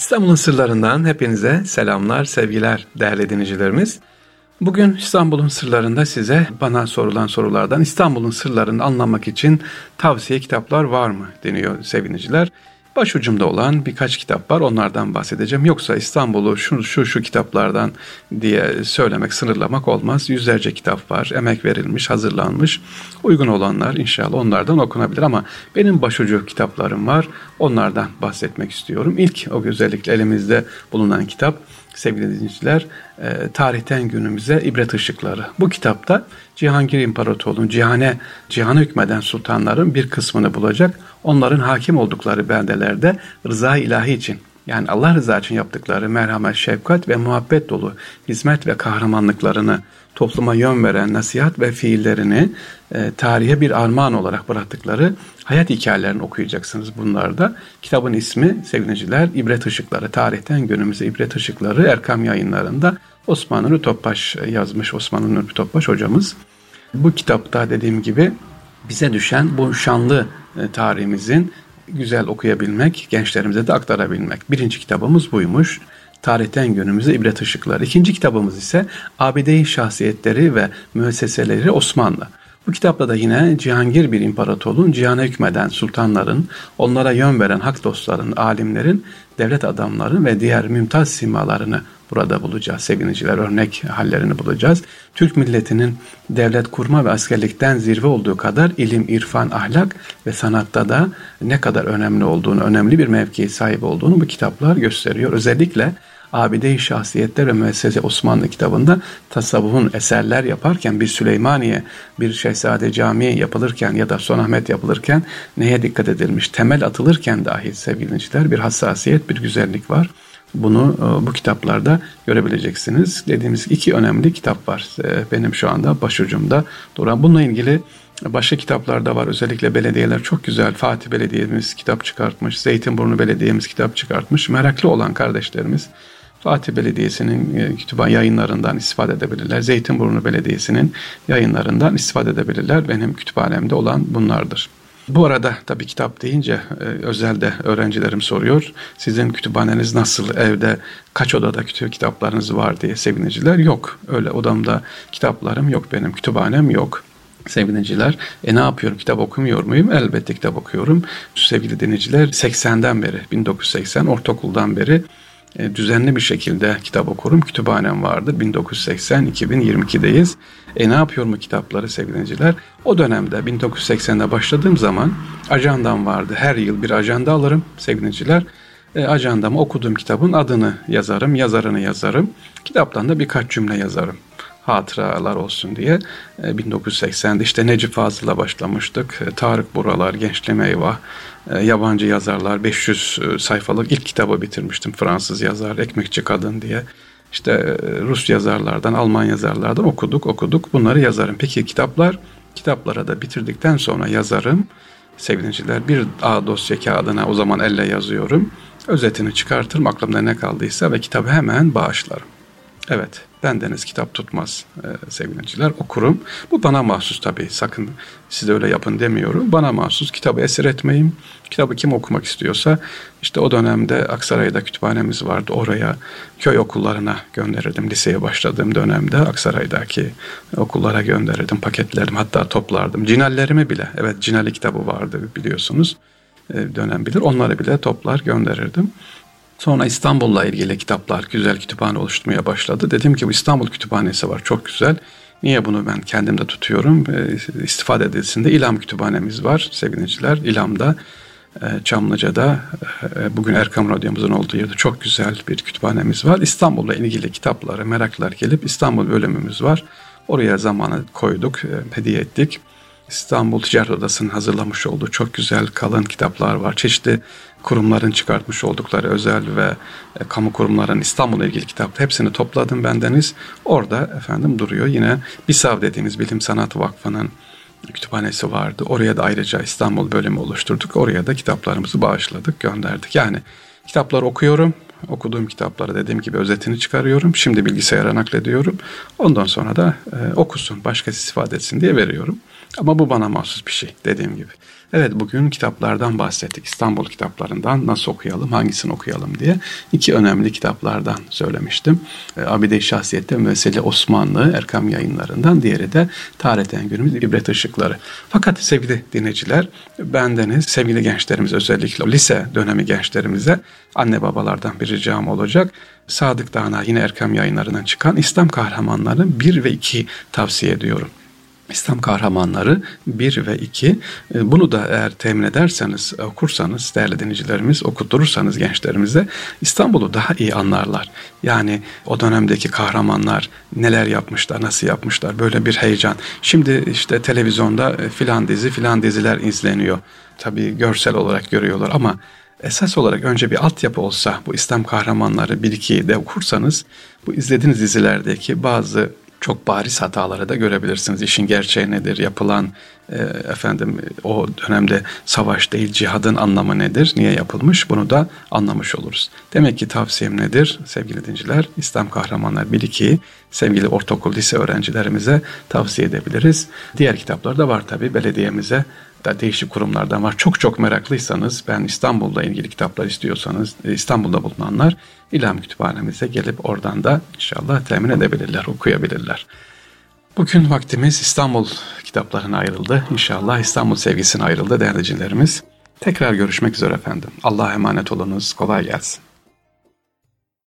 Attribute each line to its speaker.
Speaker 1: İstanbul'un sırlarından hepinize selamlar, sevgiler değerli dinleyicilerimiz. Bugün İstanbul'un sırlarında size bana sorulan sorulardan İstanbul'un sırlarını anlamak için tavsiye kitaplar var mı deniyor seviniciler. Başucumda olan birkaç kitap var onlardan bahsedeceğim. Yoksa İstanbul'u şu, şu şu kitaplardan diye söylemek, sınırlamak olmaz. Yüzlerce kitap var, emek verilmiş, hazırlanmış. Uygun olanlar inşallah onlardan okunabilir ama benim başucu kitaplarım var. Onlardan bahsetmek istiyorum. İlk o özellikle elimizde bulunan kitap sevgili dinleyiciler e, tarihten günümüze ibret ışıkları. Bu kitapta Cihangir İmparatorluğu'nun cihane, cihana hükmeden sultanların bir kısmını bulacak. Onların hakim oldukları beldelerde rıza ilahi için yani Allah rızası için yaptıkları merhamet, şefkat ve muhabbet dolu hizmet ve kahramanlıklarını topluma yön veren nasihat ve fiillerini e, tarihe bir armağan olarak bıraktıkları hayat hikayelerini okuyacaksınız bunlarda. Kitabın ismi sevgiliciler İbret Işıkları. Tarihten günümüze İbret Işıkları Erkam yayınlarında Osman Nuri Topbaş yazmış. Osman Nuri Topbaş hocamız. Bu kitapta dediğim gibi bize düşen bu şanlı e, tarihimizin güzel okuyabilmek, gençlerimize de aktarabilmek. Birinci kitabımız buymuş. Tarihten günümüze ibret ışıkları. İkinci kitabımız ise ABD şahsiyetleri ve müesseseleri Osmanlı. Bu kitapta da yine Cihangir bir imparatorluğun cihana hükmeden sultanların, onlara yön veren hak dostların, alimlerin, devlet adamların ve diğer mümtaz simalarını burada bulacağız. Sevgiliciler örnek hallerini bulacağız. Türk milletinin devlet kurma ve askerlikten zirve olduğu kadar ilim, irfan, ahlak ve sanatta da ne kadar önemli olduğunu, önemli bir mevkiye sahip olduğunu bu kitaplar gösteriyor. Özellikle Abide-i Şahsiyetler ve Müessese Osmanlı kitabında tasavvufun eserler yaparken bir Süleymaniye, bir Şehzade Camii yapılırken ya da Sonahmet yapılırken neye dikkat edilmiş? Temel atılırken dahi sevgili bir hassasiyet, bir güzellik var. Bunu e, bu kitaplarda görebileceksiniz. Dediğimiz iki önemli kitap var e, benim şu anda başucumda duran. Bununla ilgili başka kitaplar da var. Özellikle belediyeler çok güzel. Fatih Belediye'miz kitap çıkartmış. Zeytinburnu Belediye'miz kitap çıkartmış. Meraklı olan kardeşlerimiz Fatih Belediyesi'nin e, kütüphane yayınlarından istifade edebilirler. Zeytinburnu Belediyesi'nin yayınlarından istifade edebilirler. Benim kütüphanemde olan bunlardır. Bu arada tabii kitap deyince e, özelde öğrencilerim soruyor. Sizin kütüphaneniz nasıl? Evde kaç odada kitaplarınız var diye seviniciler. Yok. Öyle odamda kitaplarım yok benim. Kütüphanem yok sevgiliciler. E ne yapıyorum? Kitap okumuyor muyum? Elbette kitap okuyorum. Sevgili dinleyiciler 80'den beri 1980 ortaokuldan beri e, düzenli bir şekilde kitap okurum. Kütüphanem vardır. 1980-2022'deyiz. E ne yapıyorum bu kitapları sevgiliciler? O dönemde 1980'de başladığım zaman ajandam vardı. Her yıl bir ajanda alırım sevgiliciler. E, ajandama okuduğum kitabın adını yazarım, yazarını yazarım. Kitaptan da birkaç cümle yazarım hatıralar olsun diye 1980'de e, işte Necip Fazıl'la başlamıştık. E, Tarık Buralar, Gençliğime Eyvah, e, yabancı yazarlar 500 sayfalık ilk kitabı bitirmiştim. Fransız yazar, Ekmekçi Kadın diye. İşte Rus yazarlardan, Alman yazarlardan okuduk, okuduk. Bunları yazarım. Peki kitaplar, kitaplara da bitirdikten sonra yazarım. Sevgiliciler bir A dosya kağıdına o zaman elle yazıyorum. Özetini çıkartırım aklımda ne kaldıysa ve kitabı hemen bağışlarım. Evet, bendeniz kitap tutmaz e, sevgiliciler. Okurum. Bu bana mahsus tabii. Sakın siz öyle yapın demiyorum. Bana mahsus. Kitabı esir etmeyeyim. Kitabı kim okumak istiyorsa işte o dönemde Aksaray'da kütüphanemiz vardı. Oraya köy okullarına gönderirdim. Liseye başladığım dönemde Aksaray'daki okullara gönderirdim. Paketlerdim hatta toplardım. Cinallerimi bile. Evet Cinali kitabı vardı biliyorsunuz. E, dönem bilir. Onları bile toplar gönderirdim. Sonra İstanbul'la ilgili kitaplar, güzel kütüphane oluşturmaya başladı. Dedim ki bu İstanbul Kütüphanesi var çok güzel. Niye bunu ben kendimde tutuyorum? E, istifade edilsin de İlham Kütüphanemiz var sevgiliciler. İlham'da, e, Çamlıca'da, e, bugün Erkam Radyomuzun olduğu yerde çok güzel bir kütüphanemiz var. İstanbul'la ilgili kitapları meraklılar gelip İstanbul bölümümüz var. Oraya zamanı koyduk, e, hediye ettik. İstanbul Ticaret Odası'nın hazırlamış olduğu çok güzel kalın kitaplar var. Çeşitli kurumların çıkartmış oldukları özel ve e, kamu kurumların İstanbul'la ilgili kitap hepsini topladım bendeniz. Orada efendim duruyor. Yine BİSAV dediğimiz Bilim Sanat Vakfı'nın kütüphanesi vardı. Oraya da ayrıca İstanbul bölümü oluşturduk. Oraya da kitaplarımızı bağışladık, gönderdik. Yani kitaplar okuyorum. Okuduğum kitapları dediğim gibi özetini çıkarıyorum. Şimdi bilgisayara naklediyorum. Ondan sonra da e, okusun, başkası istifade etsin diye veriyorum. Ama bu bana mahsus bir şey dediğim gibi. Evet bugün kitaplardan bahsettik. İstanbul kitaplarından nasıl okuyalım, hangisini okuyalım diye. iki önemli kitaplardan söylemiştim. E, Abide-i Şahsiyet'te Mesele Osmanlı Erkam yayınlarından. Diğeri de Tarihten Günümüz İbret Işıkları. Fakat sevgili dinleyiciler, bendeniz, sevgili gençlerimiz özellikle lise dönemi gençlerimize anne babalardan bir ricam olacak. Sadık Dağına yine Erkam yayınlarından çıkan İslam kahramanları 1 ve 2 tavsiye ediyorum. İslam kahramanları 1 ve 2. E, bunu da eğer temin ederseniz, okursanız, değerli dinleyicilerimiz, okutturursanız gençlerimize İstanbul'u daha iyi anlarlar. Yani o dönemdeki kahramanlar neler yapmışlar, nasıl yapmışlar, böyle bir heyecan. Şimdi işte televizyonda e, filan dizi, filan diziler izleniyor. Tabii görsel olarak görüyorlar ama esas olarak önce bir altyapı olsa bu İslam kahramanları 1-2'yi de okursanız bu izlediğiniz dizilerdeki bazı çok bariz hataları da görebilirsiniz. İşin gerçeği nedir? Yapılan e, efendim o dönemde savaş değil cihadın anlamı nedir? Niye yapılmış? Bunu da anlamış oluruz. Demek ki tavsiyem nedir sevgili dinciler? İslam kahramanlar 1-2'yi sevgili ortaokul lise öğrencilerimize tavsiye edebiliriz. Diğer kitaplar da var tabi belediyemize da değişik kurumlardan var. Çok çok meraklıysanız ben İstanbul'la ilgili kitaplar istiyorsanız e, İstanbul'da bulunanlar İlham Kütüphanemize gelip oradan da inşallah temin edebilirler, okuyabilirler. Bugün vaktimiz İstanbul kitaplarına ayrıldı. İnşallah İstanbul sevgisine ayrıldı değerli Tekrar görüşmek üzere efendim. Allah'a emanet olunuz. Kolay gelsin.